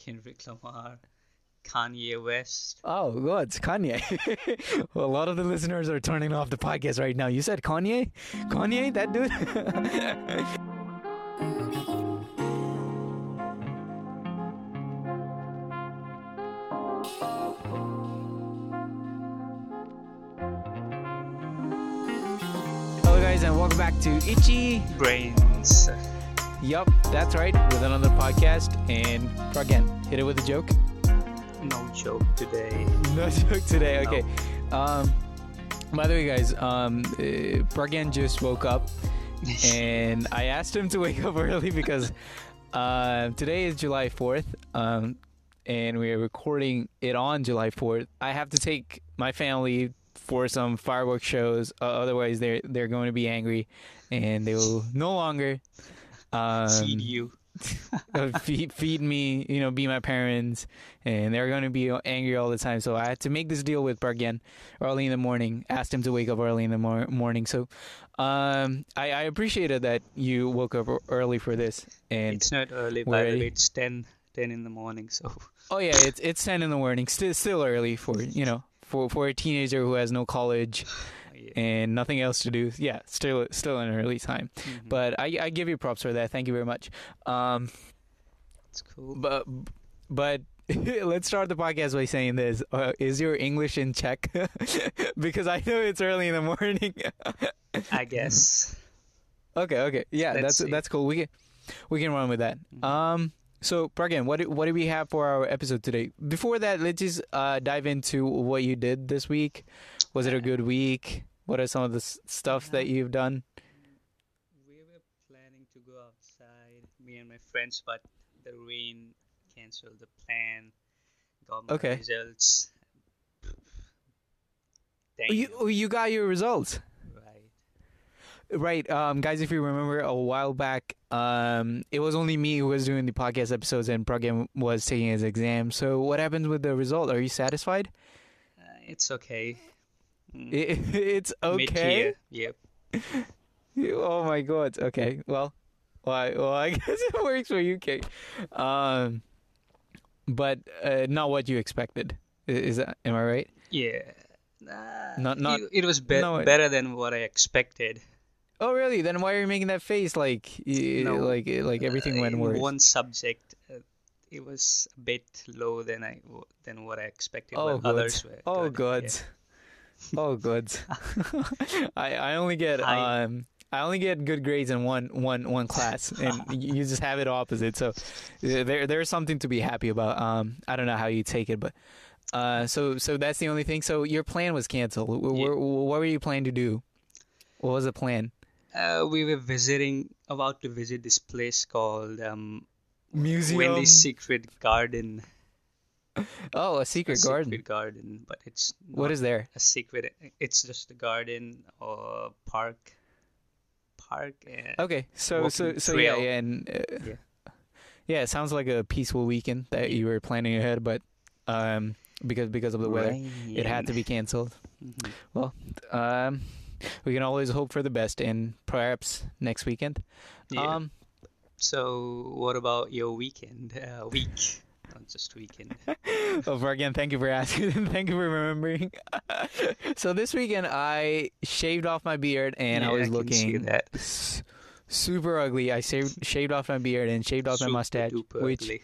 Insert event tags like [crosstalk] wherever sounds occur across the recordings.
Kendrick Lamar, Kanye West. Oh, God, it's Kanye. [laughs] well, a lot of the listeners are turning off the podcast right now. You said Kanye? Kanye, that dude? [laughs] Hello, guys, and welcome back to Itchy. Brains. Yup, that's right, with another podcast. And again, hit it with a joke. No joke today. No joke today. Okay. Um, by the way, guys, um, uh, just woke up, [laughs] and I asked him to wake up early because [laughs] uh, today is July fourth, um, and we are recording it on July fourth. I have to take my family for some fireworks shows, uh, otherwise they're they're going to be angry, and they will no longer um, Feed you. [laughs] uh, feed, feed me, you know, be my parents, and they're going to be angry all the time. So I had to make this deal with Pragyan early in the morning. Asked him to wake up early in the mor- morning. So um, I, I appreciated that you woke up early for this. And It's not early, by the way. It's 10, 10 in the morning. So oh yeah, it's it's ten in the morning. Still still early for you know for for a teenager who has no college. And nothing else to do. Yeah, still still an early time. Mhm. But I I give you props for that. Thank you very much. Um, it's cool. But but [laughs] let's start the podcast by saying this: uh, Is your English in check? [laughs] because I know it's early in the morning. [laughs] I guess. okay, okay, yeah, Let's that's see. that's cool. We can we can run with that. Mhm. Um, so Pragyan, what do, what do we have for our episode today? Before that, let's just uh, dive into what you did this week. Was it a good week? What are some of the s- stuff that you've done? We were planning to go outside, me and my friends, but the rain canceled the plan. Got my Okay. results. Dang. Oh, you oh, you got your results. Right. Right, um, guys. If you remember a while back, um, it was only me who was doing the podcast episodes, and Pragyan was taking his exam. So, what happens with the result? Are you satisfied? Uh, it's okay. Mm, It, [laughs] it's okay. Mid-tier. Yep. [laughs] Oh my god. Okay. Well, well, I, well, [laughs] I guess it works for you, Kate. Um, but uh, not what you expected. Is that? Am I right? Yeah. Nah, Not- not- it, it was be- no, better than what I expected. Oh, really? Then why are you making that face? Like, No, like, like everything Uh, went worse. One subject, uh, it was a bit low than I than what I expected. Oh, but others good. were Oh, good. good. Oh, good. [laughs] I I only get I- um I only get good grades in one one one class, and [laughs] you just have it opposite. So uh, there there's something to be happy about. Um, I don't know how you take it, but uh, so so that's the only thing. So your plan was canceled. Wh- wh- Yeah. What were you planning to do? What was the plan? Uh, we were visiting, about to visit this place called um, Museum. Wendy's Secret Garden. Oh, a secret A garden. Secret garden, but it's what is there? a secret. It's just a garden or park. Park. And Okay, so so so yeah, trail. yeah, and uh, Yeah. yeah, it sounds like a peaceful weekend that you were planning ahead, but um, because because of the weather, it had to be canceled. Mhm. Um, we can always hope for the best, and perhaps next weekend. Yeah. Um, So, what about your weekend? Uh, week, not just weekend. [laughs] over again, thank you for asking. [laughs] thank you for remembering. [laughs] so this weekend, I shaved off my beard, and I was see looking s- super ugly. I shaved shaved off my beard and shaved off my mustache, which ugly.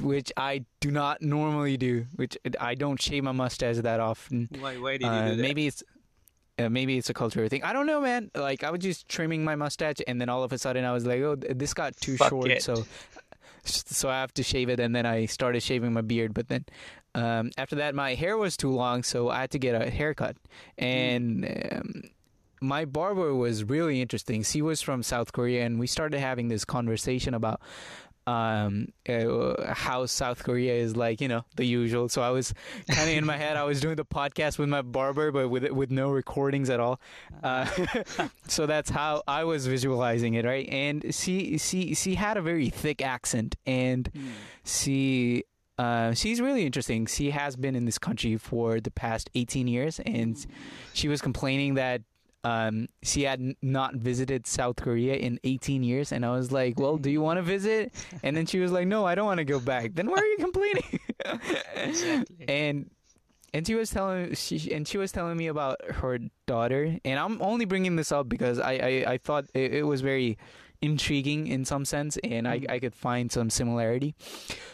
which I do not normally do. Which I don't shave my mustache that often. Why? Why did you Uh, do that? maybe it's uh, maybe it's a cultural thing. I don't know, man. Like I was just trimming my mustache, and then all of a sudden I was like, "Oh, this got too Fuck short." it. So, [laughs] so I have to shave it, and then I started shaving my beard. But then um, after that, my hair was too long, so I had to get a haircut. And um, my barber was really interesting. She was from South Korea, and we started having this conversation about um uh, how South Korea is like you know the usual so I was kind of in my head I was doing the podcast with my barber but with with no recordings at all uh, [laughs] so that's how I was visualizing it right and she she she had a very thick accent and Hmm. she uh, she's really interesting. She has been in this country for the past 18 years, and she was complaining that um, she had not visited South Korea in 18 years, and I was like, "Well, do you want to visit?" And then she was like, "No, I don't want to go back." Then why are you complaining? [laughs] Exactly. and and she was telling she and she was telling me about her daughter, and I'm only bringing this up because I I, I thought it, it was very intriguing in some sense, and I Mm. I could find some similarity.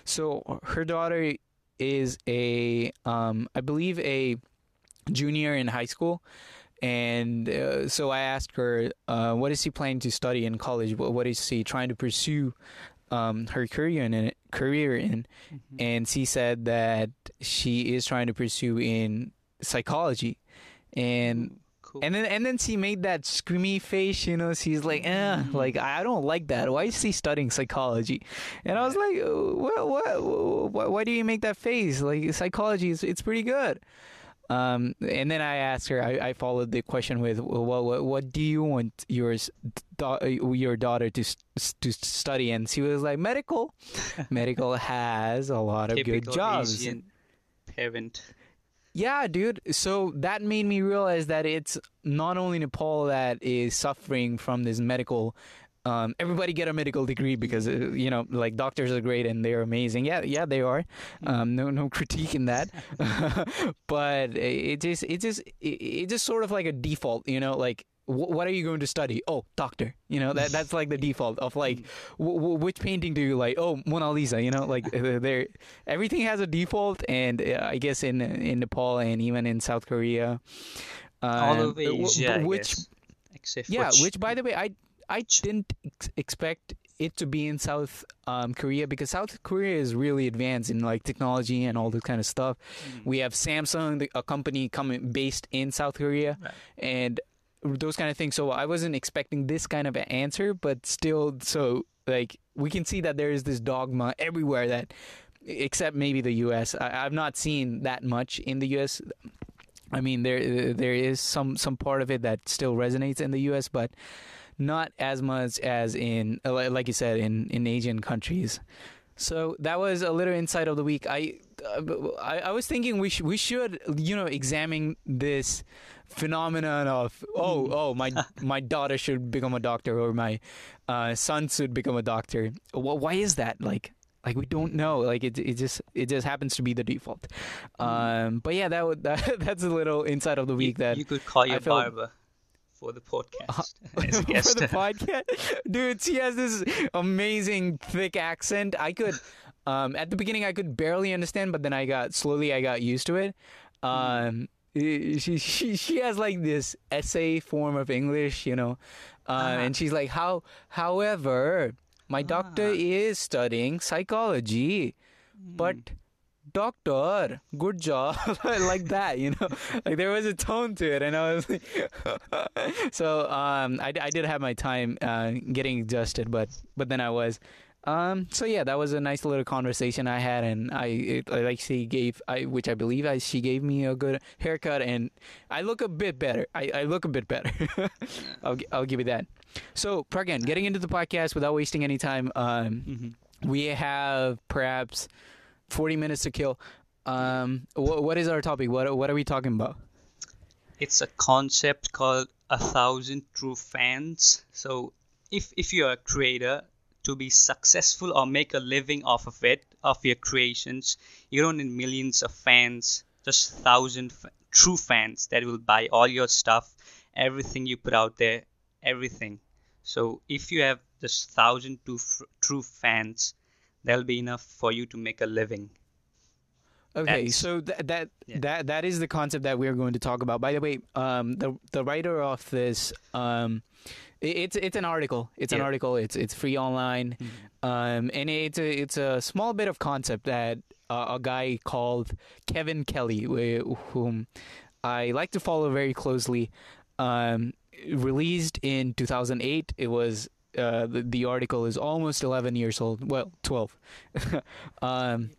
So her daughter is a um I believe a junior in high school. And uh, so I asked her, uh, what is she planning to study in college? What, what is she trying to pursue um, her career in? Career in? Mhm. and she said that she is trying to pursue in psychology and cool. and then and then she made that screamy face you know she's like eh, Mm. like i don't like that why is she studying psychology and i was like what, what, what why do you make that face like psychology is it's pretty good um, and then I asked her. I, I followed the question with, well, what, what, do you want your your daughter to to study? And she was like, medical. [laughs] medical has a lot of good jobs. Asian parent. Yeah, dude. So that made me realize that it's not only Nepal that is suffering from this medical. Um, everybody get a medical degree because uh, you know, like doctors are great and they're amazing. Yeah, yeah, they are. Um, no, no [laughs] critique in that. [laughs] but it just, it just, it, just sort of like a default. You know, like what are you going to study? Oh, doctor. You know, that that's like the [laughs] default of like w- w- which painting do you like? Oh, Mona Lisa. You know, like uh, there, everything has a default, and uh, I guess in in Nepal and even in South Korea, All um, w- Asia, I which guess. Except yeah, for which by the way, I I didn't ex- expect it to be in South um, Korea because South Korea is really advanced in like technology and all this kind of stuff. Mm. We have Samsung, the- a company coming based in South Korea, Right. and those kind of things. So I wasn't expecting this kind of an answer, but still, so like we can see that there is this dogma everywhere that, except maybe the U.S. I, I've not seen that much in the U.S. I mean, there there is some some part of it that still resonates in the U.S., but not as much as in uh, like you said in in Asian countries. So that was a little insight of the week. I uh, I, I was thinking we sh- we should you know examine this phenomenon of oh oh my [laughs] my daughter should become a doctor or my uh, son should become a doctor. Well, why is that like? Like we don't know. Like it, it just, it just happens to be the default. Um, but yeah, that would, [laughs] that, that's a little insight of the you, week that you could call I your felt- barber for the podcast [laughs] as a [laughs] for the podcast. Dude, she has this amazing thick accent. I could um at the beginning I could barely understand, but then I got slowly I got used to it. Um she she she has like this essay form of English, you know. Uh, Ah. and she's like how however my doctor Ah. is studying psychology, but doctor, good job, [laughs] like that, you know. [laughs] Like there was a tone to it, and I was like, [laughs] so um, I, I did have my time uh, getting adjusted, but but then I was. Um, so yeah, that was a nice little conversation I had, and I it, like she gave, I which I believe I she gave me a good haircut, and I look a bit better. I, I look a bit better. I'll I'll give you that. So Pragyan, getting into the podcast without wasting any time, um, Mhm. we have perhaps 40 minutes to kill. Um, what, what is our topic? What, what are we talking about? It's a concept called a thousand true fans. So if if you're a creator to be successful or make a living off of it, of your creations, you don't need millions of fans, just thousand f- true fans that will buy all your stuff, everything you put out there, everything. So if you have just thousand true, true fans, that'll be enough for you to make a living. Okay, That's- so th- that Yeah. that that is the concept that we're going to talk about. By the way, um, the the writer of this, um, i- it's it's an article. It's an article. It's it's free online, um, and it's a it's a small bit of concept that uh, a guy called Kevin Kelly, wh- whom I like to follow very closely, um, released in 2008. It was. Uh, the, the article is almost 11 years old. Well, 12. [laughs] um,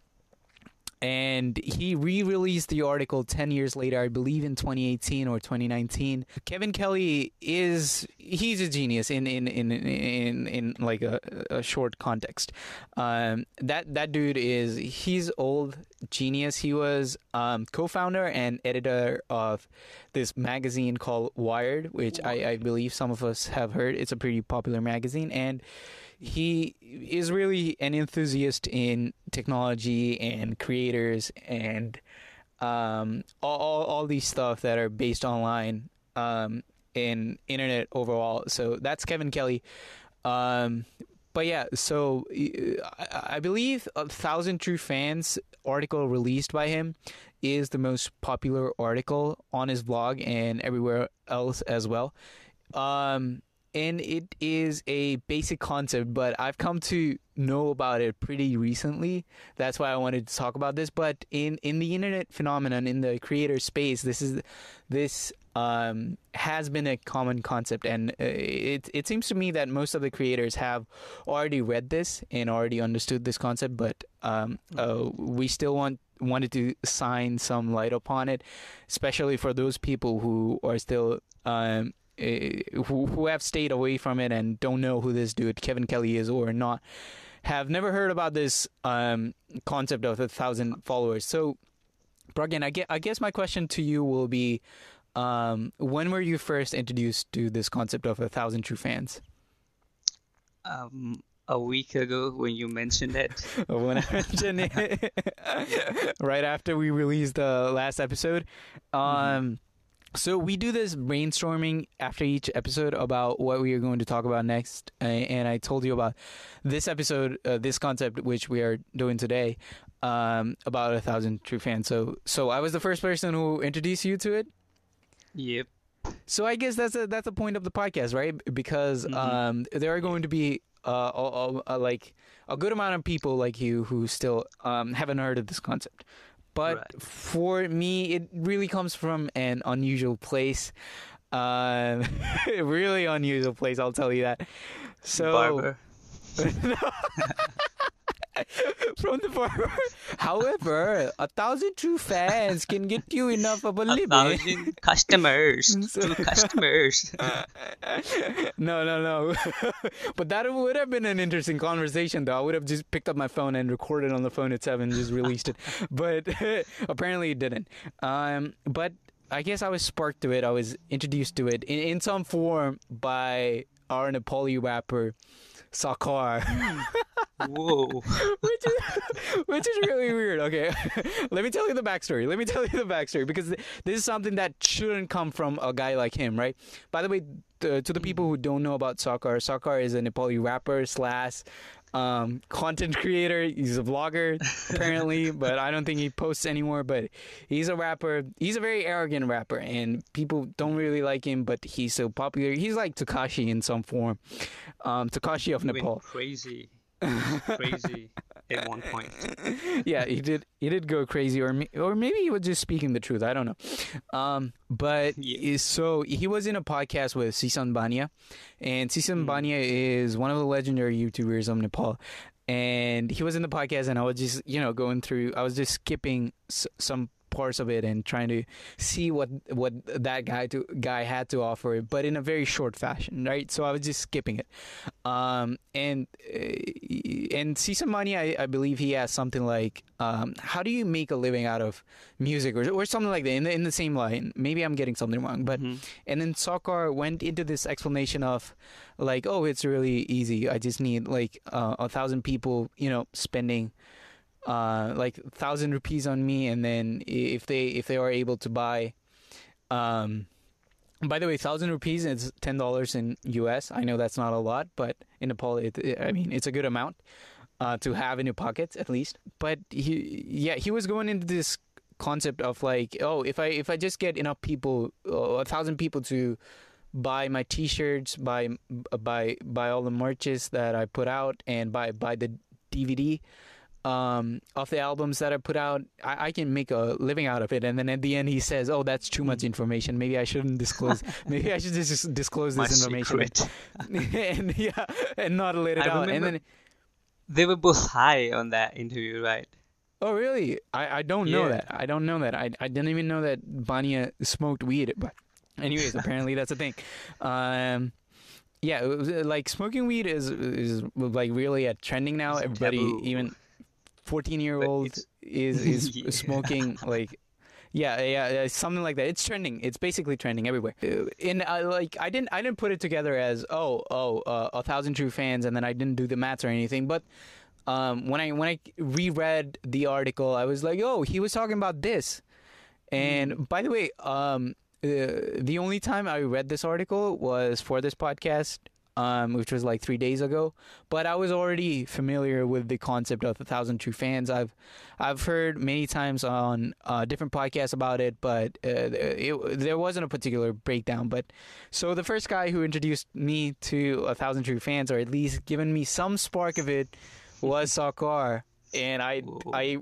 and he re-released the article 10 years later i believe in 2018 or 2019 kevin kelly is he's a genius in in in in, in like a, a short context. Um, that that dude is he's old genius. He was um, co-founder and editor of this magazine called wired which I, I believe some of us have heard. It's a pretty popular magazine. And he is really an enthusiast in technology and creators and um, all, all, these stuff that are based online um, in internet overall. So that's Kevin Kelly. Um, but yeah, so I, I believe a thousand true fans article released by him is the most popular article on his blog and everywhere else as well. Um, and it is a basic concept, but I've come to know about it pretty recently. That's why I wanted to talk about this. But in, in the internet phenomenon, in the creator space, this is this um, has been a common concept, and uh, it it seems to me that most of the creators have already read this and already understood this concept. But um, uh, we still want wanted to shine some light upon it, especially for those people who are still um, who who have stayed away from it and don't know who this dude Kevin Kelly is or not have never heard about this um, concept of a thousand followers. So, Pragyan, I guess, I guess my question to you will be, um, when were you first introduced to this concept of a thousand true fans? Um, a week ago when you mentioned it. [laughs] when I mentioned it, [laughs] right after we released the last episode. Um, mm-hmm so we do this brainstorming after each episode about what we are going to talk about next, and I told you about this episode, uh, this concept which we are doing today, um, about a thousand true fans. So, so I was the first person who introduced you to it. Yep. So I guess that's a that's a point of the podcast, right? Because mm-hmm. um, there are going to be uh, a, a, a, like a good amount of people like you who still um, haven't heard of this concept. But right. for me, it really comes from an unusual place. Uh, [laughs] really unusual place, I'll tell you that. So, Barber. [laughs] [laughs] [laughs] from the barber. [laughs] However, a thousand true fans can get you enough of a, a living. thousand [laughs] customers, true customers. no, no, no. but that would have been an interesting conversation, though. I would have just picked up my phone and recorded on the phone itself and just released it. But apparently, it didn't. Um, but I guess I was sparked to it. I was introduced to it in, in some form by our Nepali rapper Sakar. [laughs] Whoa. [laughs] which is [laughs] which is really weird. Okay, let me tell you the backstory. Let me tell you the backstory because this is something that shouldn't come from a guy like him, right? By the way, to the people who don't know about Sakar, Sakar is a Nepali rapper slash um, content creator. He's a vlogger apparently, [laughs] but I don't think he posts anymore. But he's a rapper. He's a very arrogant rapper, and people don't really like him. But he's so popular. He's like Tekashi in some form. Um, Tekashi of he Nepal. crazy. [laughs] crazy at one point. [laughs] yeah, he did. He did go crazy, or or maybe he was just speaking the truth. I don't know. Um, but [laughs] yeah. so he was in a podcast with Sisan Baniya, and Sisan mm. Baniya is one of the legendary YouTubers of Nepal. And he was in the podcast, and I was just, you know, going through. I was just skipping s- some parts of it and trying to see what what that guy to guy had to offer, but in a very short fashion, right? So I was just skipping it. Um, and uh, and Sisan Baniya, I, I believe he has something like, um, how do you make a living out of music or, or something like that in the, in the same line. Maybe I'm getting something wrong, but mm-hmm. and then Sakar went into this explanation of like, oh, it's really easy. I just need like uh, a thousand people, you know, spending uh, like thousand rupees on me, and then if they if they are able to buy, um, by the way, thousand rupees is ten dollars in U.S. I know that's not a lot, but in Nepal, it, it, I mean it's a good amount uh, to have in your pockets at least. But he, yeah, he was going into this concept of like, oh, if I if I just get enough people, uh, a thousand people to buy my T-shirts, buy buy buy all the merches that I put out, and buy buy the DVD um, of the albums that I put out, I, I, can make a living out of it. And then at the end, he says, "Oh, that's too much information. Maybe I shouldn't disclose. [laughs] Maybe I should just disclose this My information." [laughs] and yeah, and not let it I out. And then they were both high on that interview, right? Oh, really? I, I don't know that. I don't know that. I, I didn't even know that Baniya smoked weed. But, anyways, apparently that's a thing. Um, yeah, was, uh, like smoking weed is is like really a trending now. It's Everybody, taboo. even fourteen year But old, is is [laughs] Yeah. smoking like. Yeah, yeah, yeah, something like that. It's trending. It's basically trending everywhere. Uh, And uh, like, I didn't, I didn't put it together as oh, oh, uh, a thousand true fans, and then I didn't do the maths or anything. But um, when I when I reread the article, I was like, oh, he was talking about this. And by the way, um, uh, the only time I read this article was for this podcast, um, which was like three days ago. But I was already familiar with the concept of a thousand true fans. I've I've heard many times on uh, different podcasts about it, but uh, it, there wasn't a particular breakdown. But so the first guy who introduced me to a thousand true fans, or at least given me some spark of it, was Sakar, and I Whoa. I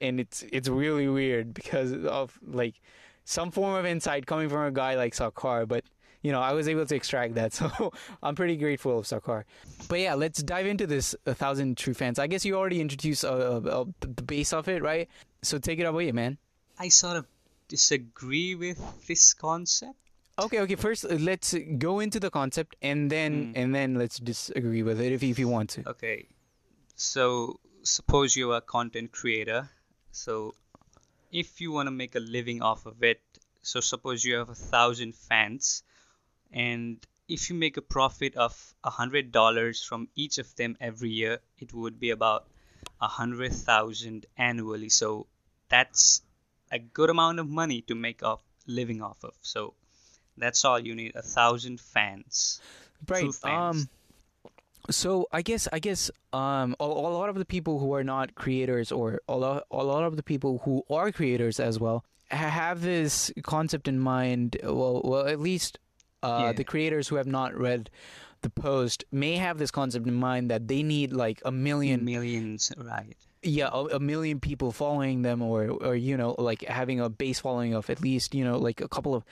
and it's it's really weird because of like some form of insight coming from a guy like Sakar, but you know I was able to extract that, [laughs] so I'm pretty grateful of Sakar. But yeah, let's dive into this a thousand true fans. I guess you already introduced uh, uh, uh, the base of it, right? So take it away, man. I sort of disagree with this concept. Okay, okay. First, uh, let's go into the concept, and then Mm. and then let's disagree with it if if you want to. Okay, so suppose you're a content creator. So if you want to make a living off of it, so suppose you have a thousand fans, and if you make a profit of a hundred dollars from each of them every year, it would be about a hundred thousand annually. So that's a good amount of money to make a living off of. So that's all you need: a thousand fans. Right. True fans. Um. So I guess I guess um a, a lot of the people who are not creators or a lot, a lot of the people who are creators as well have this concept in mind. Well, well at least uh, Yeah. the creators who have not read the post may have this concept in mind that they need like a million Millions, right? yeah a, a million people following them or or you know like having a base following of at least you know like a couple of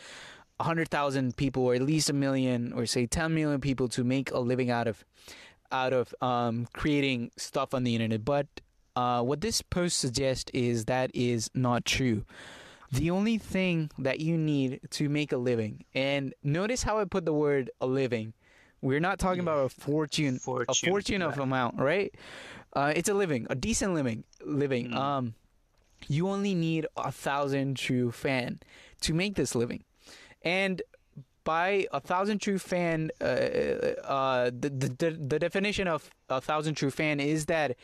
hundred thousand people or at least a million or say 10 million people to make a living out of out of um creating stuff on the internet but uh what this post suggests is that is not true the only thing that you need to make a living and notice how i put the word a living we're not talking Yeah. about a fortune, a Fortune, fortune of amount right uh, it's a living, a decent living. Living. Mm. Um, you only need a thousand true fan to make this living, and by a thousand true fan, uh, uh, the, the the the definition of a thousand true fan is that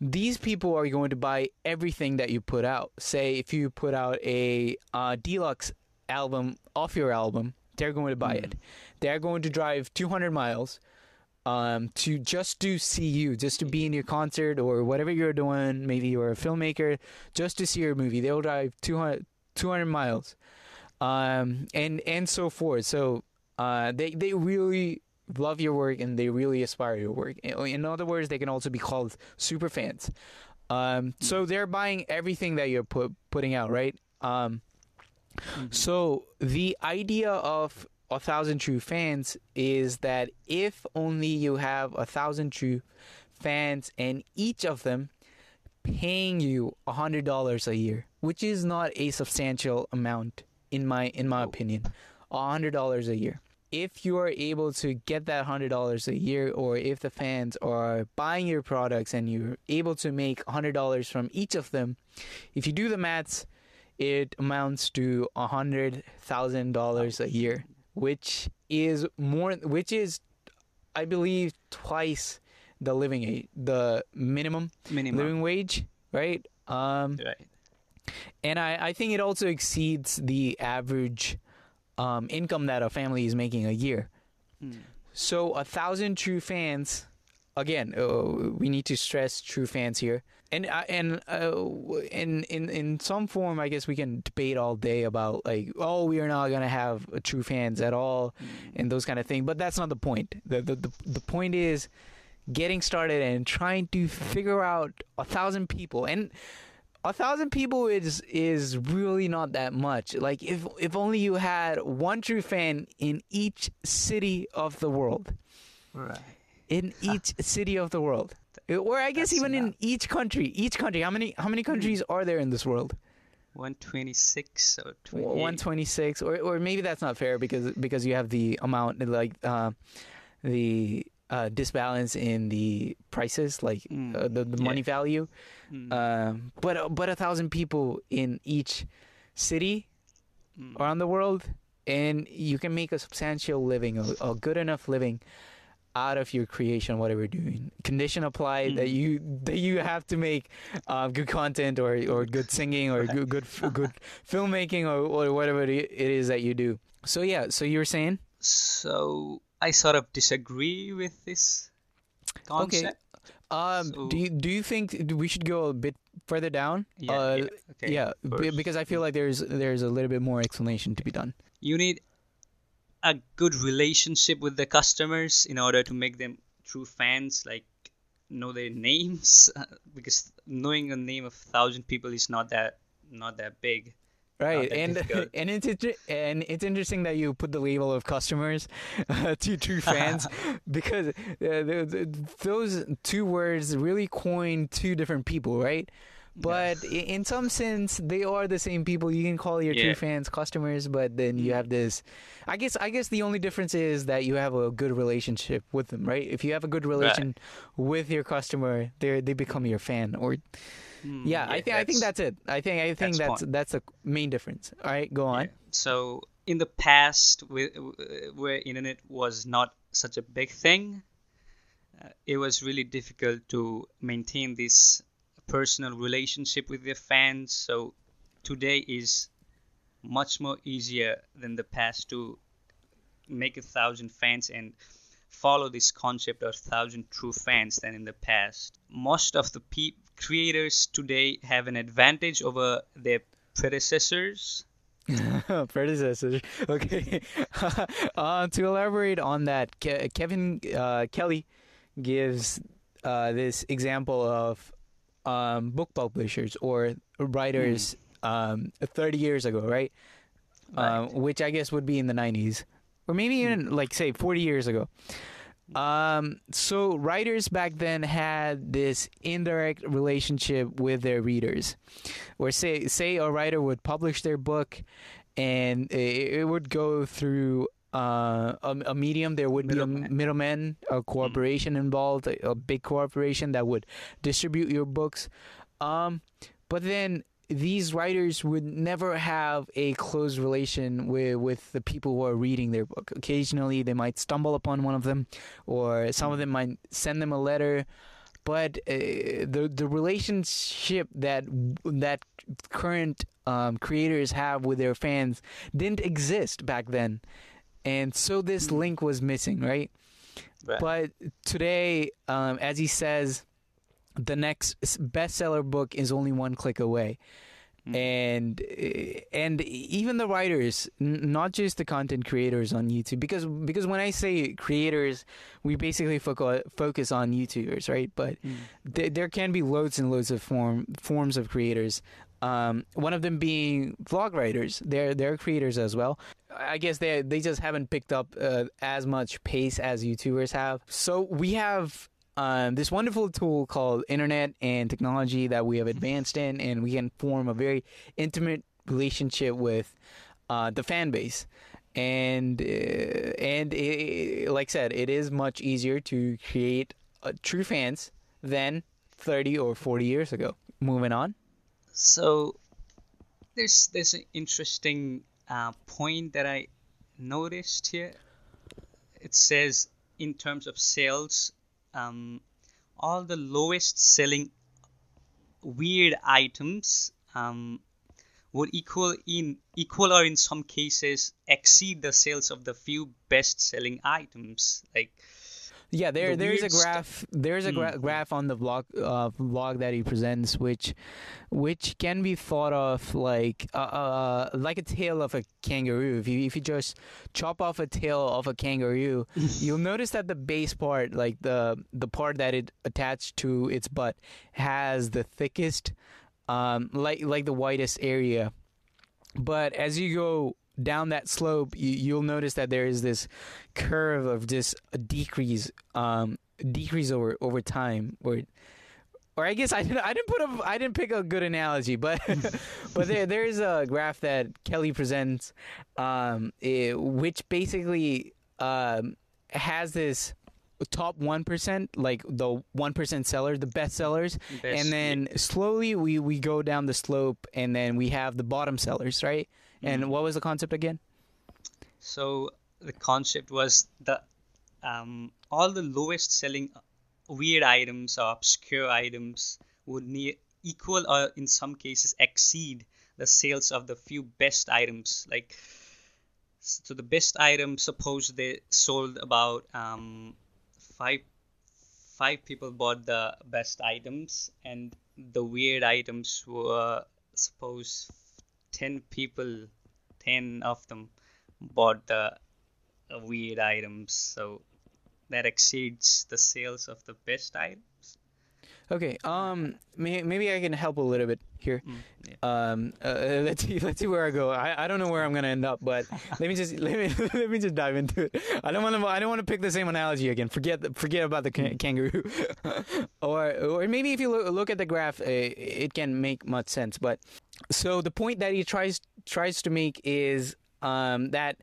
these people are going to buy everything that you put out. Say if you put out a uh, deluxe album off your album, they're going to buy it. They're going to drive 200 miles um, to just to see you, just to be in your concert or whatever you're doing. Maybe you're a filmmaker, just to see your movie. They'll drive 200, 200 miles, um, and and so forth. So uh, they they really love your work and they really aspire your work. In other words, they can also be called super fans. Um, so they're buying everything that you're put, putting out, right? Um, so the idea of a thousand true fans is that if only you have a thousand true fans and each of them paying you a hundred dollars a year, which is not a substantial amount in my in my opinion, a hundred dollars a year. If you are able to get that hundred dollars a year, or if the fans are buying your products and you're able to make hundred dollars from each of them, if you do the maths, it amounts to a hundred thousand dollars a year, which is more, which is, I believe, twice the living age, the minimum Minimum. living wage, right? Um, Right. and I, I think it also exceeds the average um, income that a family is making a year. Hmm. So a thousand true fans, again, uh, we need to stress true fans here, and uh, and uh, in in in some form, I guess we can debate all day about like, oh, we are not gonna have true fans at all, and those kind of things. But that's not the point. The the the, the point is getting started and trying to figure out a thousand people and a thousand people is is really not that much. Like if if only you had one true fan in each city of the world. Right. In each city of the world. or I guess That's even in each country. Each country. How many how many countries are there in this world? 126 or 28. One twenty six, or or maybe that's not fair because because you have the amount like uh, the uh, disbalance in the prices, like Mm, uh, the the yeah. money value. Mm, Um, but but a thousand people in each city mm. around the world, and you can make a substantial living, a, a good enough living out of your creation, whatever you're doing. Condition applied that Mm. you that you have to make uh, good content or or good singing or good good good [laughs] filmmaking or, or whatever it is that you do. So yeah, so you were saying So I sort of disagree with this concept. Um, So- do you do you think we should go a bit further down? Yeah, Uh, yeah, okay. yeah, b- because I feel like there's there's a little bit more explanation to be done. You need a good relationship with the customers in order to make them true fans, like know their names, [laughs] because knowing the name of a thousand people is not that not that big. Right, and and it's [laughs] and it's interesting that you put the label of customers [laughs] uh, to true [laughs] fans because uh, those two words really coin two different people, right? But i in some sense, they are the same people. You can call your true fans customers, but then you have this. I guess I guess the only difference is that you have a good relationship with them, right? If you have a good relation with your customer, they they become your fan, or Hmm, yeah, I think I think that's it. I think I think that's that's that's the main difference. All right, go on. Yeah. So in the past, with, where internet was not such a big thing, uh, it was really difficult to maintain this personal relationship with their fans. So today is much more easier than the past to make a thousand fans and follow this concept of thousand true fans than in the past. Most of the pe- creators today have an advantage over their predecessors [laughs] Predecessor. Okay. [laughs] uh, to elaborate on that, Ke- Kevin uh, Kelly gives uh, this example of um, book publishers or writers um, 30 years ago, right? Um, Right. which I guess would be in the 90s, or maybe even like say 40 years ago. Um, so writers back then had this indirect relationship with their readers, where say say a writer would publish their book, and it, it would go through uh, a, a medium. There would be a Middleman. middleman, a corporation involved, a, a big corporation that would distribute your books. Um, but then these writers would never have a close relation with with the people who are reading their book. Occasionally, they might stumble upon one of them, or some of them might send them a letter. But uh, the the relationship that that current um, creators have with their fans didn't exist back then, and so this link was missing, right? Right. But today, um, as he says, the next bestseller book is only one click away, Mm. and uh, and even the writers, n- not just the content creators on YouTube, because because when I say creators, we basically focus focus on YouTubers, right? But Mm. th- there can be loads and loads of form forms of creators. Um, one of them being blog writers. They're they're creators as well. I guess they they just haven't picked up uh, as much pace as YouTubers have. So we have um, this wonderful tool called internet and technology that we have advanced in, and we can form a very intimate relationship with uh, the fan base. And uh, and it, like I said, it is much easier to create uh, true fans than 30 or 40 years ago. Moving on. So there's there's an interesting uh, point that I noticed here. It says in terms of sales, um, all the lowest selling weird items um, would equal in equal or in some cases exceed the sales of the few best selling items. Like Yeah, there the there is a graph. There's a gra- Mm. graph on the blog uh, blog that he presents, which which can be thought of like uh, uh like a tail of a kangaroo. If you if you just chop off a tail of a kangaroo, [laughs] you'll notice that the base part, like the the part that it attached to its butt, has the thickest, um, like like the widest area. But as you go down that slope, you, you'll notice that there is this curve of just a decrease um, decrease over over time, or or I guess I didn't I didn't put a I didn't pick a good analogy, but [laughs] [laughs] but there there is a graph that Kelly presents, um, eh, which basically um has this top one percent, like the one percent sellers, the best sellers, Best- and then slowly we we go down the slope, and then we have the bottom sellers, right? And what was the concept again? So the concept was the um, all the lowest selling weird items or obscure items would near equal or in some cases exceed the sales of the few best items. Like so, the best item suppose they sold about um, five five people bought the best items and the weird items were suppose 10 people 10 of them bought the weird items. So that exceeds the sales of the best items Okay, um, may, maybe I can help a little bit here. Mm, yeah. Um, uh, [laughs] let's see, let's see where I go. I, I don't know where I'm gonna end up, but [laughs] let me just [laughs] let me let me just dive into it. I don't want to I don't want to pick the same analogy again. Forget the- forget about the ca- kangaroo, or or maybe if you look, look at the graph, uh, it can make much sense. But so the point that he tries tries to make is um, that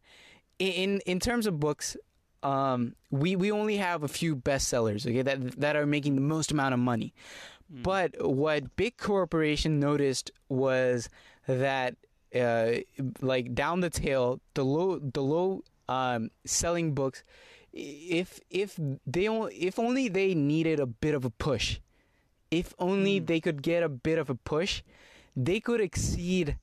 in in terms of books, um, we we only have a few bestsellers, okay, that that are making the most amount of money. But what big corporation noticed was that, uh, like down the tail, the low the low um, selling books, if if they if only they needed a bit of a push, if only they could get a bit of a push, they could exceed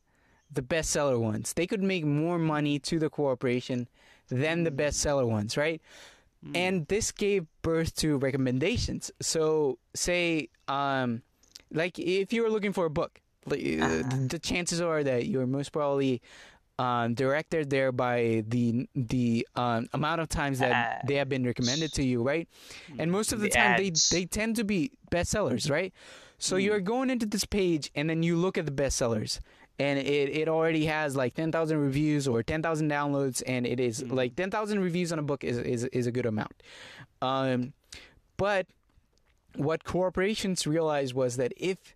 the bestseller ones. They could make more money to the corporation than the bestseller ones, right? And this gave birth to recommendations. So, say, um, like if you were looking for a book, like, uh, the chances are that you're most probably um, directed there by the the um, amount of times that they have been recommended to you, right? And most of the, The time, ads. they they tend to be bestsellers, right? So you're going into this page, and then you look at the bestsellers, and it, it already has like 10,000 reviews or 10,000 downloads, and it is like 10,000 reviews on a book is, is, is a good amount. Um, but what corporations realized was that if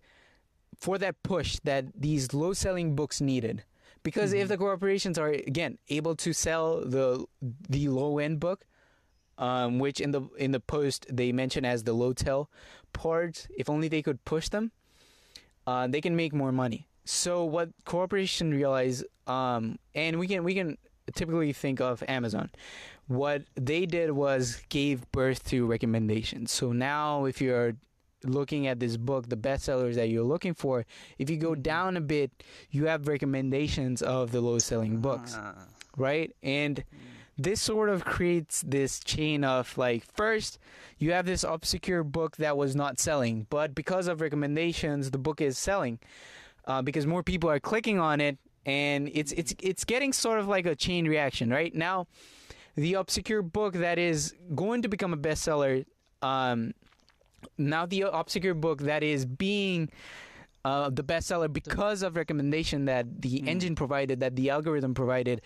for that push that these low selling books needed, because if the corporations are again able to sell the the low end book, um, which in the in the post they mention as the low tell parts, if only they could push them, uh, they can make more money. So what corporation realize, um, and we can we can typically think of Amazon. What they did was gave birth to recommendations. So now, if you're looking at this book, the bestsellers that you're looking for, if you go down a bit, you have recommendations of the low selling books Ah, right? And this sort of creates this chain of like first you have this obscure book that was not selling, but because of recommendations, the book is selling uh, because more people are clicking on it, and it's it's it's getting sort of like a chain reaction, right? Now, the obscure book that is going to become a bestseller. Um, now the obscure book that is being uh, the bestseller because of recommendation that the engine provided, that the algorithm provided.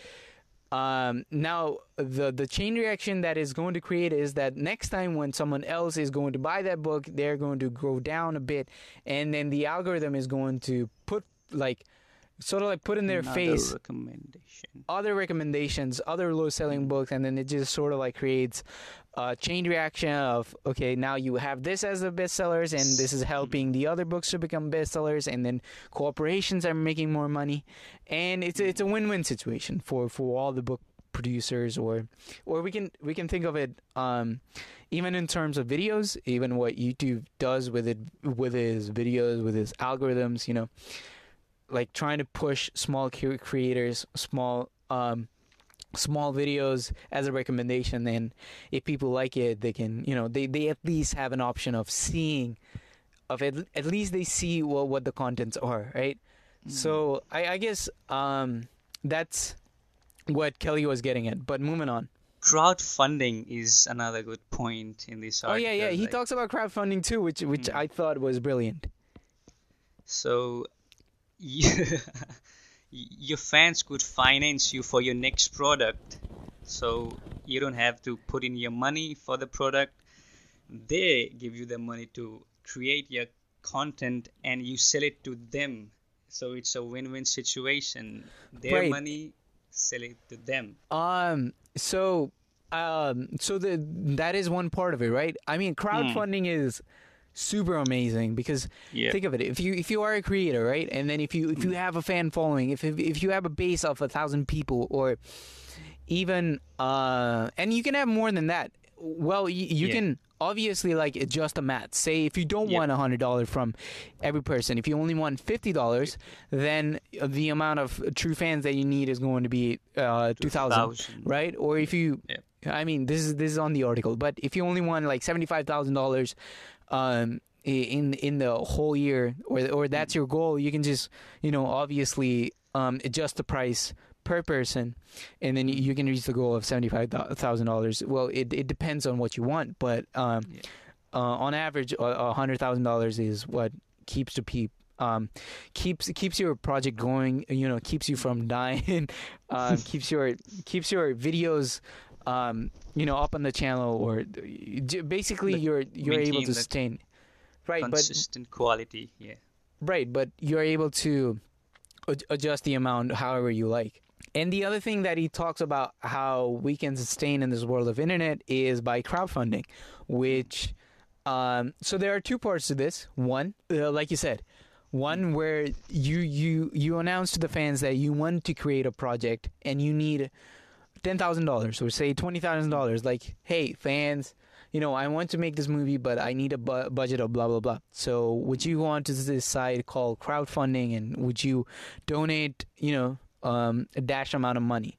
Um, now the the chain reaction that is going to create is that next time when someone else is going to buy that book, they're going to go down a bit, and then the algorithm is going to put like sort of like put in their another face recommendation. other recommendations, other low selling books, and then it just sort of like creates a chain reaction of okay, now you have this as the bestsellers, and this is helping the other books to become bestsellers, and then corporations are making more money, and it's a, it's a win win situation for for all the book producers or or we can we can think of it um even in terms of videos even what youtube does with it with his videos with his algorithms you know like trying to push small creators, small um, small videos as a recommendation. And if people like it, they can you know they, they at least have an option of seeing of it. At least they see what what the contents are, right? So I, I guess um, that's what Kelly was getting at. But moving on. crowdfunding is another good point in this Oh article yeah, yeah. He like- talks about crowdfunding too, which which I thought was brilliant. So, [laughs] you, your fans could finance you for your next product. So you don't have to put in your money for the product. they give you the money to create your content and you sell it to them so it's a win-win situation their Right. money sell it to them Um. So, um. So the that is one part of it, right? I mean, crowdfunding is super amazing because Yeah. think of it. If you if you are a creator, right, and then if you if you have a fan following, if if, if you have a base of a thousand people, or even uh, and you can have more than that. Well, you, you Yeah. can obviously like adjust the math. Say if you don't want a hundred dollars from every person, if you only want fifty dollars, then the amount of true fans that you need is going to be uh, two thousand, right? Or if you. I mean, this is this is on the article, but if you only want like seventy five thousand dollars, um, in in the whole year, or or that's your goal, you can just you know obviously um adjust the price per person, and then you, you can reach the goal of seventy five thousand dollars. Well, it it depends on what you want, but um, Yeah. uh, on average, hundred thousand dollars is what keeps the peep. Um, keeps keeps your project going. You know, keeps you from [laughs] dying. um, keeps your keeps your videos, um, you know, up on the channel, or basically you're you're able to sustain. Right, but consistent quality yeah Right, but you're able to adjust the amount however you like. And the other thing that he talks about how we can sustain in this world of internet is by crowdfunding, which um, so there are two parts to this. One, uh, like you said, one where you you you announce to the fans that you want to create a project and you need ten thousand dollars or say twenty thousand dollars. Like, hey, fans, you know, I want to make this movie, but I need a bu- budget of blah blah blah. So, would you want to this site called crowdfunding, and would you donate, you know, um, a dash amount of money?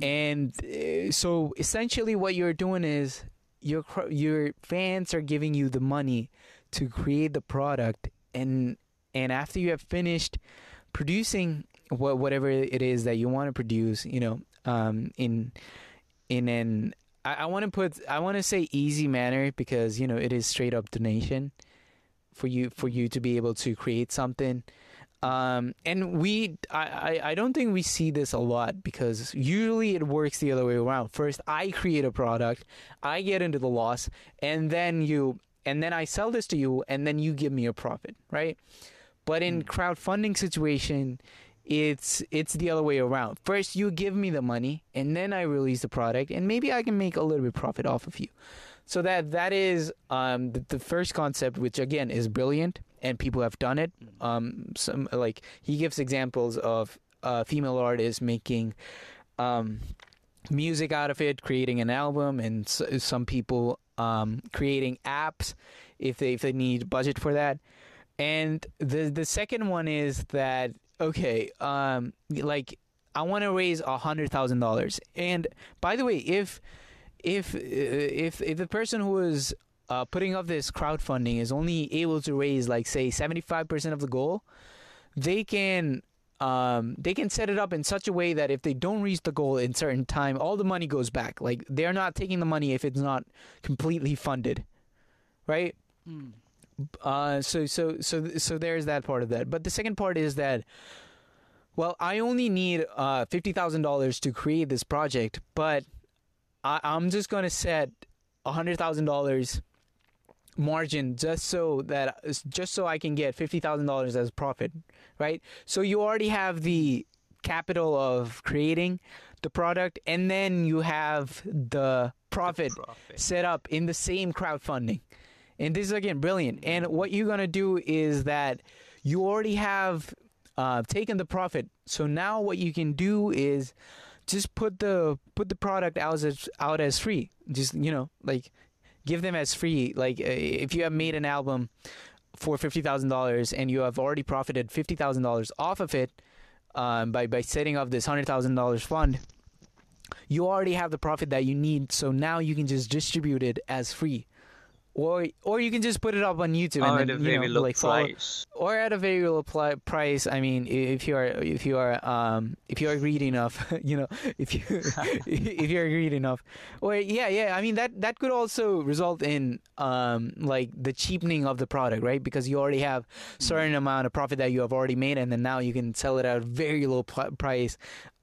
And uh, so, essentially, what you're doing is your your fans are giving you the money to create the product, and and after you have finished producing wha- whatever it is that you want to produce, you know, um, in in an I, I want to put I want to say easy manner because you know it is straight up donation for you for you to be able to create something. Um, and we I, I, I don't think we see this a lot because usually it works the other way around. First I create a product, I get into the loss, and then you and then I sell this to you and then you give me a profit, right? But in crowdfunding situation, it's it's the other way around. First you give me the money and then I release the product and maybe I can make a little bit profit off of you. So that that is um, the, the first concept, which again is brilliant, and people have done it. Um, some like he gives examples of uh, female artists making um, music out of it, creating an album, and s- some people um, creating apps if they if they need budget for that. And the the second one is that okay, um, like I want to raise a hundred thousand dollars. And by the way, if if uh, if if the person who is uh, putting up this crowdfunding is only able to raise like say seventy five percent of the goal, they can um, they can set it up in such a way that if they don't reach the goal in certain time, all the money goes back. Like they're not taking the money if it's not completely funded, right? Uh, so so so so there's that part of that. But the second part is that, well, I only need uh fifty thousand dollars to create this project, but I, I'm just gonna set a hundred thousand dollars margin just so that just so I can get fifty thousand dollars as profit, right? So you already have the capital of creating the product, and then you have the profit profit. set up in the same crowdfunding. And this is again brilliant. And what you're gonna do is that you already have uh, taken the profit. So now what you can do is just put the put the product out as out as free. Just you know like give them as free. Like uh, if you have made an album for fifty thousand dollars and you have already profited fifty thousand dollars off of it um, by by setting up this hundred thousand dollars fund, you already have the profit that you need. So now you can just distribute it as free, or or you can just put it up on YouTube and at a then you very know low like follow, price. or at a very low pli- price. I mean, if you are if you are um if you are greedy enough, [laughs] you know, if you [laughs] if you're greedy enough, or yeah, yeah. I mean that that could also result in um like the cheapening of the product, right? Because you already have certain amount of profit that you have already made, and then now you can sell it at a very low pl- price.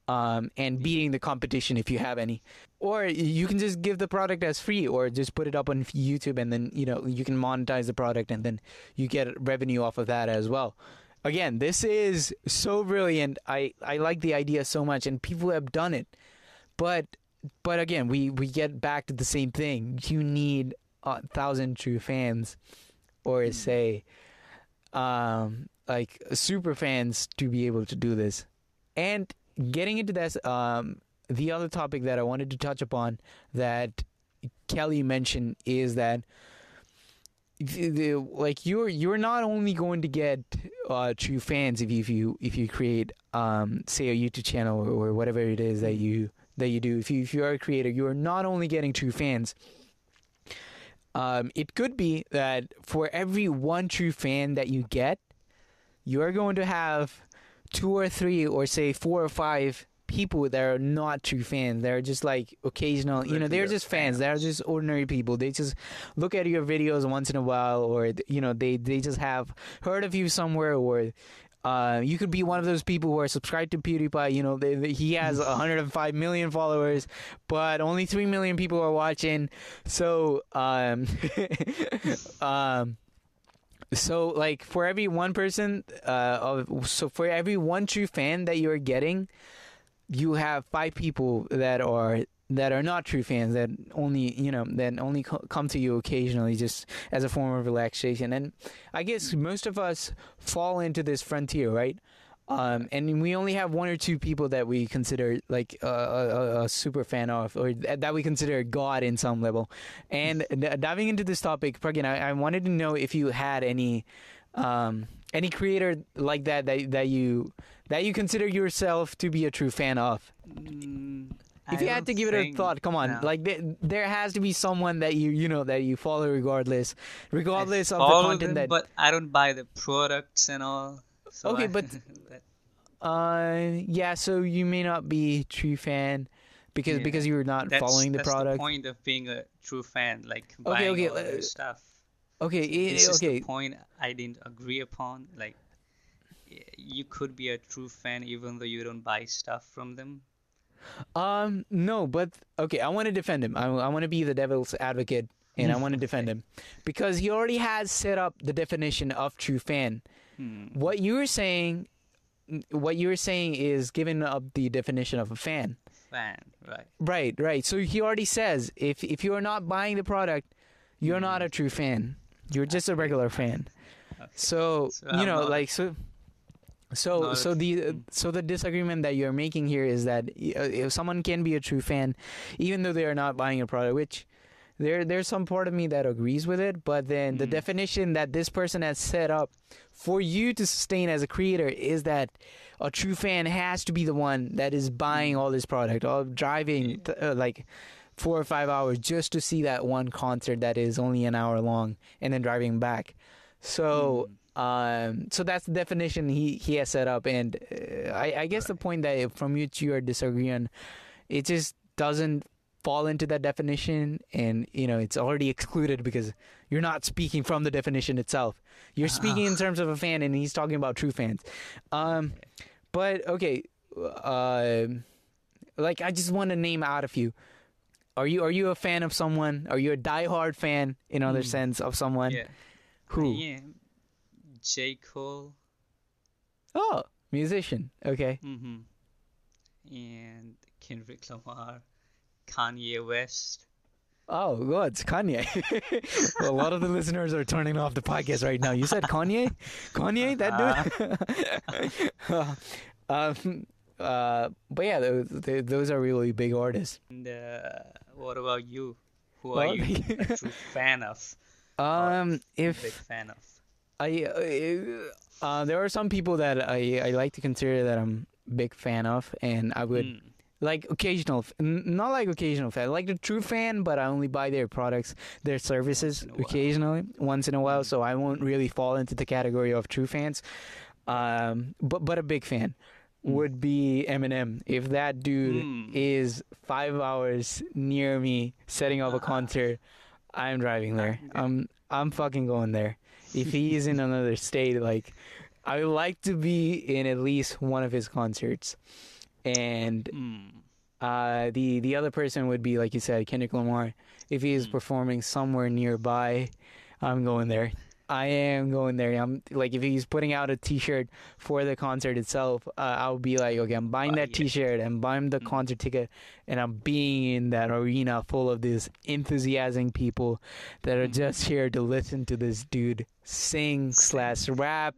Um, and beating the competition if you have any. Or you can just give the product as free, or just put it up on YouTube, and then you know you can monetize the product, and then you get revenue off of that as well. Again, this is so brilliant. I I like the idea so much, and people have done it, but but again, we we get back to the same thing. You need a thousand true fans, or say, um, like super fans to be able to do this. And getting into this, um, the other topic that I wanted to touch upon that Kelly mentioned is that like you're you're not only going to get uh, true fans if you if you if you create um, say a YouTube channel or, or whatever it is that you that you do. If you if you are a creator, you are not only getting true fans. Um, it could be that for every one true fan that you get, you are going to have two or three, or say four or five people that are not true fans. They're just like occasional, you know, they're just fans. They're just ordinary people. They just look at your videos once in a while, or you know, they they just have heard of you somewhere, or uh, you could be one of those people who are subscribed to PewDiePie. You know, they, they, he has 105 million followers, but only three million people are watching. So, um, [laughs] um, so like for every one person, uh, so for every one true fan that you're getting, you have five people that are that are not true fans that only you know that only come to you occasionally just as a form of relaxation. And i guess most of us fall into this frontier right um, and we only have one or two people that we consider like a, a, a, super fan of, or that we consider God in some level. And diving into this topic, Pragyan, I, I wanted to know if you had any um, any creator like that that that you that you consider yourself to be a true fan of. Mm, if you had to give it a thought, come on, no. like there, there has to be someone that you you know that you follow regardless, regardless I of the content them, that. But I don't buy the products and all. So Okay, I- [laughs] but- Uh, yeah. So you may not be true fan because Yeah. because you're not that's, following the that's product. the point of being a true fan, like Okay, buying okay, uh, stuff. Okay, i- This is okay. the point I didn't agree upon. Like, you could be a true fan even though you don't buy stuff from them. Um, no, but okay, I want to defend him. I, I want to be the devil's advocate, and I want to [laughs] defend him because he already has set up the definition of true fan. Hmm. What you were saying, what you were saying is giving up the definition of a fan. Fan, right? Right, right. So he already says if if you are not buying the product, you're not a true fan. You're just a regular fan. So, So you I'm know, like so. So so the true- so the disagreement that you're making here is that uh, if someone can be a true fan, even though they are not buying a product, which there there's some part of me that agrees with it, but then the Mm. definition that this person has set up for you to sustain as a creator is that a true fan has to be the one that is buying all this product or driving th- uh, like four or five hours just to see that one concert that is only an hour long and then driving back. So um, so that's the definition he, he has set up, and uh, I, I guess the point that from you you are disagreeing, it just doesn't fall into that definition, and you know it's already excluded because you're not speaking from the definition itself. You're speaking in terms of a fan, and he's talking about true fans. Um, but okay, uh, like I just want to name out a few. Are you are you a fan of someone? Are you a diehard fan in other Hmm. sense of someone? Yeah. Who? Yeah. J. Cole. Oh, musician. Okay. Mm-hmm. And Kendrick Lamar. Kanye West. Oh, God, it's Kanye. [laughs] a lot of the listeners are turning off the podcast right now. You said Kanye? Kanye, that dude? [laughs] um, uh, but yeah, those, those are really big artists. And uh, what about you? Who Well, are you [laughs] a true fan of? Um, if Big fan of. I, uh, uh, there are some people that I, I like to consider that I'm big fan of, and I would Mm. Like occasional, not like occasional fan, like the true fan, but I only buy their products, their services while. occasionally, once in a while. So I won't really fall into the category of true fans. Um, but but a big fan Mm. would be Eminem. If that dude Mm. is five hours near me setting up a [laughs] concert, I'm driving there. I'm I'm fucking going there. If he is in another state, like I would like to be in at least one of his concerts. And Mm. uh, the the other person would be like you said, Kendrick Lamar. If he is Mm. performing somewhere nearby, I'm going there. I am going there. I'm like if he's putting out a T-shirt for the concert itself, uh, I'll be like, okay, I'm buying Uh, that yeah. T-shirt and buying the Mm. concert ticket, and I'm being in that arena full of these enthusiastic people that are Mm. just here to listen to this dude sing slash rap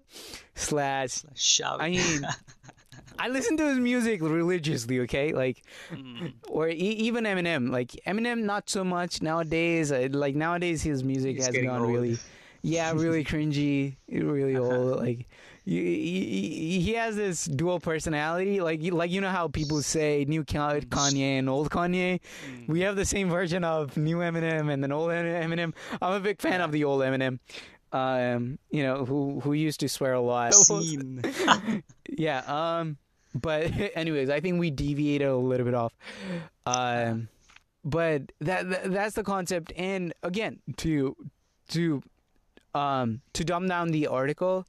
slash. Shout. I mean, [laughs] I listen to his music religiously. Okay, like Mm. or e- even Eminem. Like Eminem, not so much nowadays. Uh, Like nowadays, his music He's has gone old. really, yeah, really [laughs] cringy, really old. Like you, he, he has this dual personality. Like you- like you know how people say new Kanye and old Kanye. Mm. We have the same version of new Eminem and then old Eminem. I'm a big fan of the old Eminem. Um, you know who who used to swear a lot. Scene. [laughs] [laughs] Yeah. Um. But [laughs] anyways, I think we deviated a little bit off. Um. But that, that that's the concept. And again, to to um to dumb down the article.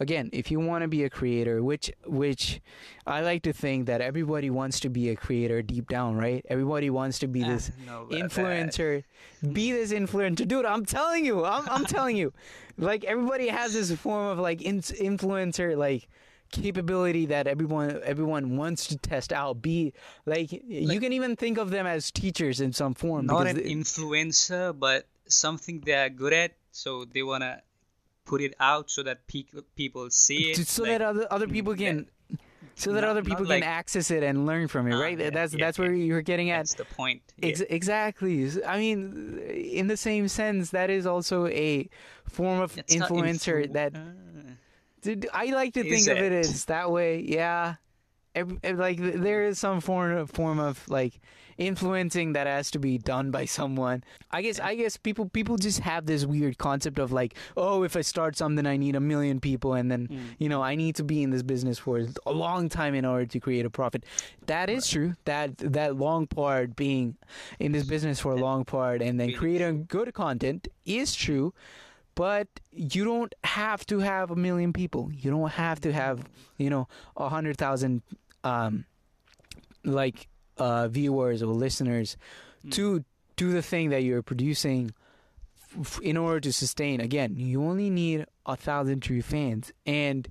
Again, if you want to be a creator, which which I like to think that everybody wants to be a creator deep down, right? Everybody wants to be Ah, this no, about that. influencer be this influencer dude i'm telling you i'm, I'm telling you [laughs] like everybody has this form of like in- influencer like capability that everyone everyone wants to test out be like, you can even think of them as teachers in some form Not an they- influencer, but something they're good at, so they wanna put it out so that pe- people see it. so like- that other other people can so that Not- other people like- can access it and learn from it Ah, right yeah, that's yeah, that's where you're getting at That's the point. Yeah. Ex- exactly. I mean, in the same sense, that is also a form of influencer influ- that. Dude, I like to think of it it? as that way. Yeah, like there is some form of, form of like influencing that has to be done by someone. I guess I guess people people just have this weird concept of like, oh, if I start something, I need a million people, and then Mm. you know I need to be in this business for a long time in order to create a profit. That is true. That that long part being in this business for a long part and then creating good content is true but you don't have to have a million people. You don't have to have, you know, a hundred thousand, um, like uh, viewers or listeners Mm. to do the thing that you're producing. F- in order to sustain, again, you only need a thousand true fans, and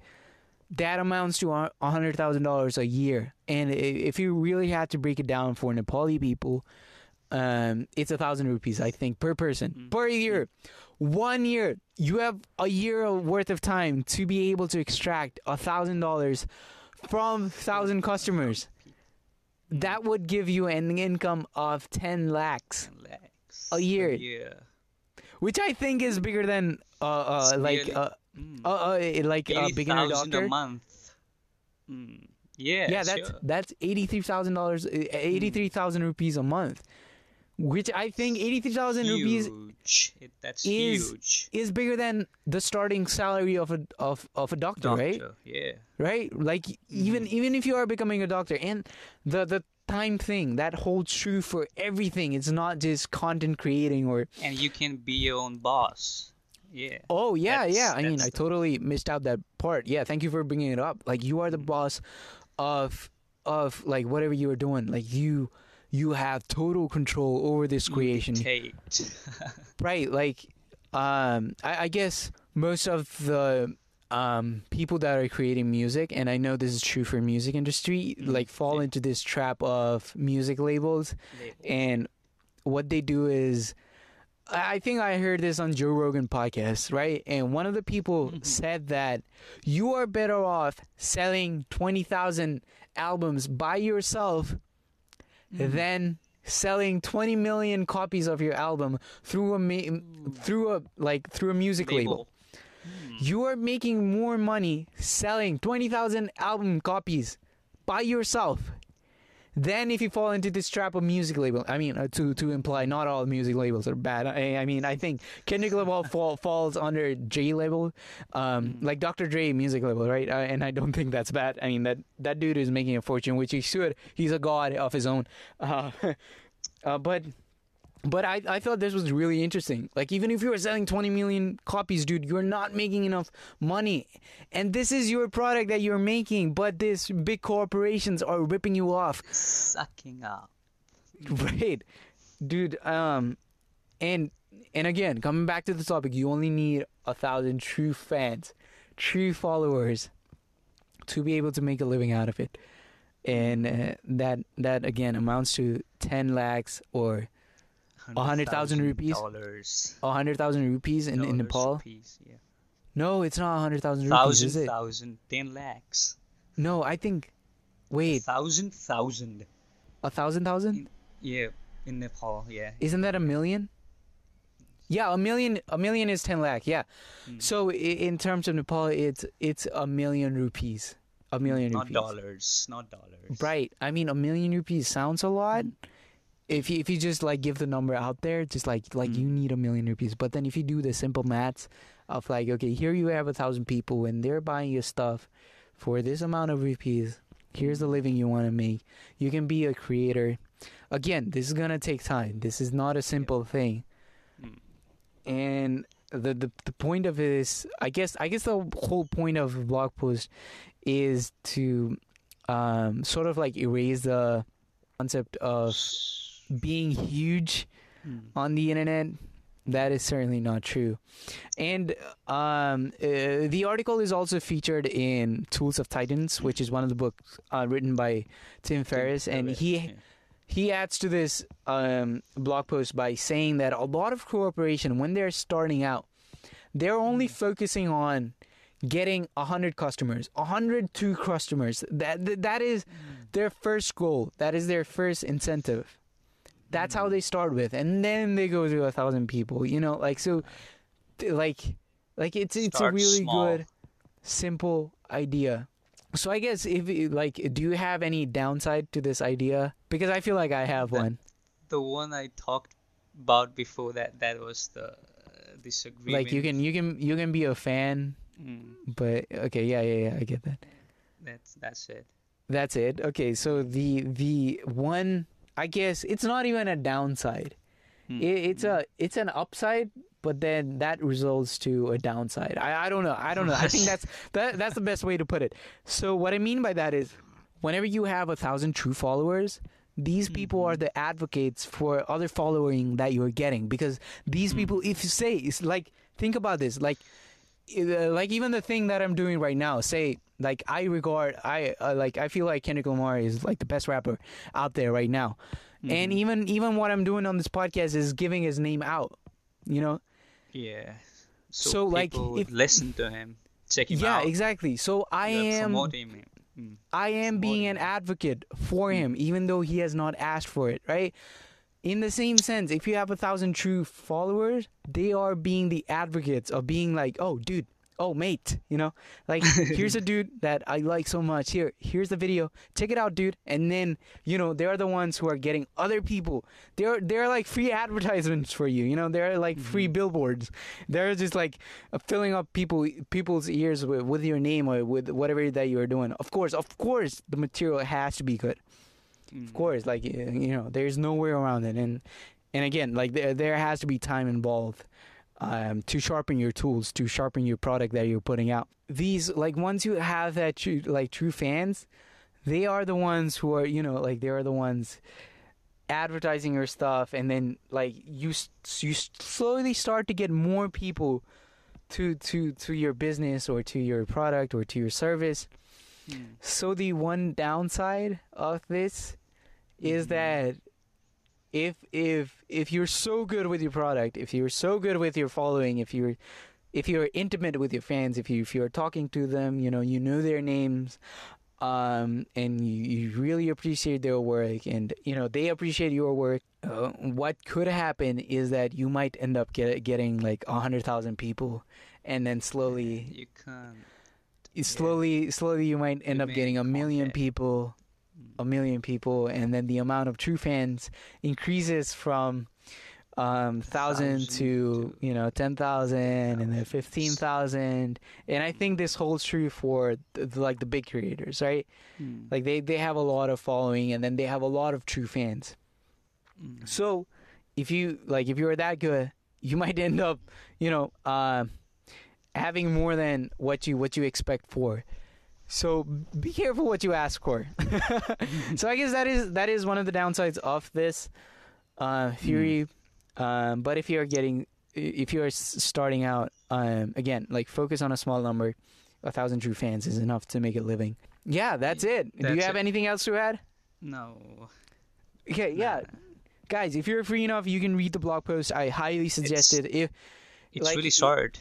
that amounts to a a hundred thousand dollars a year. And if you really had to break it down for Nepali people, um, it's a thousand rupees, I think, per person Mm. per year. One year, you have a year worth of time to be able to extract a thousand dollars from thousand customers. That would give you an income of ten lakhs, Ten lakhs A year. Yeah. which I think is bigger than uh, uh like uh, Mm. uh, uh like a beginner doctor. a month. Mm. Yeah. yeah, that's sure. that's eighty three thousand dollars, eighty three thousand rupees a month, which I think eighty three thousand rupees. It, that's is- huge. is bigger than the starting salary of a of of a doctor, right? Yeah. Right? Like even even if you are becoming a doctor, and the the time thing that holds true for everything. It's not just content creating or And you can be your own boss. Yeah. oh yeah That's- yeah. I mean that's I totally missed out that part. Yeah, thank you for bringing it up. Like you are the boss of of like whatever you are doing. Like you you have total control over this creation. [laughs] right like um I, I guess most of the um people that are creating music and i know this is true for music industry Mm, like fall into this trap of music labels Label. and what they do is I think I heard this on Joe Rogan podcast, right? And one of the people Mhm. said that you are better off selling 20,000 albums by yourself Mhm. than selling 20 million copies of your album through a ma- through a like through a music label. Hmm. You are making more money selling 20,000 album copies by yourself than if you fall into this trap of music label. I mean, uh, to to imply not all music labels are bad. I, I mean, I think Kendrick Lamar [laughs] fall, falls under J label, um, Mm. like Dr. Dre music label, right? Uh, and I don't think that's bad. I mean, that that dude is making a fortune, which he should. He's a god of his own. Uh, [laughs] uh, but but I, I thought this was really interesting. Like, even if you were selling 20 million copies, dude, you're not making enough money. And this is your product that you're making, but these big corporations are ripping you off. Sucking up. Right. Dude, um, and, and again, coming back to the topic, you only need a thousand true fans, true followers to be able to make a living out of it. And uh, that, that again amounts to 10 lakhs or hundred thousand rupees? Dollars. a hundred thousand rupees in, in Nepal. rupees, yeah. No, it's not a hundred thousand rupees, Thousand, is it? thousand, ten lakhs. No, I think. Wait, Thousand, thousand. a thousand thousand? Yeah, in Nepal, yeah. Isn't that a million? Yeah, a million. A million is ten lakh. Yeah. Mm. So i- in terms of Nepal, it's it's a million rupees. A million Not rupees. dollars, not dollars. Right. I mean, a million rupees sounds a lot. If you, if you just like give the number out there, just like like you Mm. need a million rupees. But then if you do the simple maths of like, okay, here you have a thousand people and they're buying your stuff for this amount of rupees. Here's the living you want to make. You can be a creator. Again, this is gonna take time. This is not a simple thing. Mm. And the, the the point of this, I guess, I guess the whole point of blog post is to um, sort of like erase the concept of being huge Mm. on the internet. That is certainly not true. And um, uh, the article is also featured in Tools of Titans, which is one of the books uh, written by Tim Ferriss, and he Yeah. he adds to this um, blog post by saying that a lot of corporation when they're starting out they're only focusing on getting 100 customers 102 customers that that- that is their first goal that is their first incentive that's how they start with and then they go to a thousand people you know like so like like it's it's a really small. good simple idea so i guess if like do you have any downside to this idea because i feel like i have That- one The one I talked about before that, that was the uh, disagreement. like you can you can you can be a fan Mm, but okay yeah yeah yeah i get that that's that's it. That's it. Okay, so the the one I guess it's not even a downside. Mm, It, it's a it's an upside, but then that results to a downside. I, I don't know. I don't know. I think [laughs] that's that that's the best way to put it. So what I mean by that is whenever you have a thousand true followers, these people are the advocates for other following that you're getting because these people if you say it's like think about this like uh, like even the thing that I'm doing right now, say like I regard I uh, like I feel like Kendrick Lamar is like the best rapper out there right now, and Mhm. even even what I'm doing on this podcast is giving his name out, you know. Yeah. So, So, like, if- listen to him, check him yeah, out. Yeah, exactly. So I am. Mm. I am being an advocate for him, even though he has not asked for it, right? In the same sense, if you have a thousand true followers, they are being the advocates of being like, oh, dude, oh, mate, you know, like [laughs] here's a dude that I like so much. Here, here's the video. Check it out, dude. And then, you know, they're the ones who are getting other people. They're they're like free advertisements for you. You know, they're like free billboards. They're just like uh, filling up people people's ears with, with your name or with whatever that you're doing. Of course, of course, the material has to be good. Mm. Of course, like you know, there's no way around it. And and again, like there there has to be time involved um, to sharpen your tools, to sharpen your product that you're putting out. These like ones you have that true like true fans, they are the ones who are you know like they are the ones advertising your stuff, and then like you you slowly start to get more people to to to your business or to your product or to your service. Mm. So the one downside of this is Mhm. that if if if you're so good with your product, if you're so good with your following, if you're if you're intimate with your fans, if you if you're talking to them, you know, you know their names, um, and you, you really appreciate their work, and you know they appreciate your work. Uh, what could happen is that you might end up get, getting like a hundred thousand people, and then slowly You can't. slowly slowly you might end You up getting a million content. people. A million people and then the amount of true fans increases from um thousand Thousand to to- you know ten thousand and then fifteen thousand and i think this holds true for the, the, like the big creators right Mm. like they they have a lot of following and then they have a lot of true fans Mm. so if you like if you're that good, you [laughs] might end up, you know, uh, having more than what you what you expect for. So be careful what you ask for. [laughs] so I guess that is that is one of the downsides of this uh, theory. Um, but if you're getting if you're starting out, um, again, like focus on a small number. A thousand true fans is enough to make a living. Yeah, that's it. Do you have it. anything else to add? No. Okay, yeah, guys, if you're free enough, you can read the blog post. I highly suggest it. If It's Like, really short.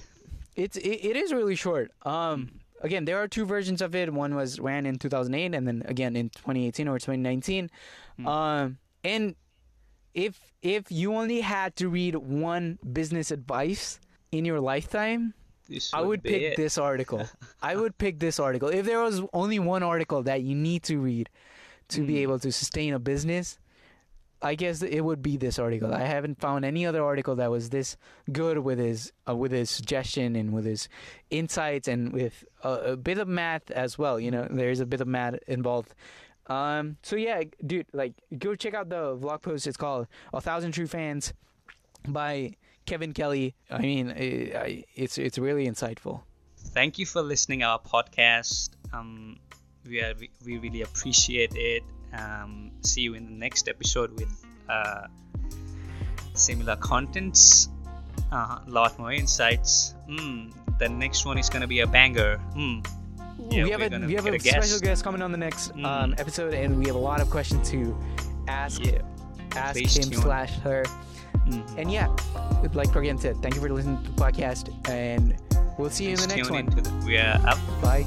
it's it, it is really short. Um, Mm-hmm. Again, there are two versions of it. One was ran in 2008, and then again in 2018 or 2019. Mm. Um, and if if you only had to read one business advice in your lifetime, I would pick it. this article. [laughs] I would pick this article. If there was only one article that you need to read to be Mm. able to sustain a business, I guess it would be this article. I haven't found any other article that was this good with his uh, with his suggestion and with his insights and with a, a bit of math as well. You know, there's a bit of math involved. Um, so yeah, dude, like go check out the blog post. It's called "A Thousand True Fans" by Kevin Kelly. I mean, i I- it's it's really insightful. Thank you for listening our podcast. Um, we are we really appreciate it. Um, see you in the next episode with uh, similar contents, a uh, lot more insights. Mm, the next one is gonna be a banger. Mm. Yeah, we have a we have a, a guest. special guest coming on the next um, Mm. episode, and we have a lot of questions to ask Yeah. ask Please him slash her. Mhm. And yeah, like Pragyan said, thank you for listening to the podcast, and we'll see you in the next one. the- we are up. Bye.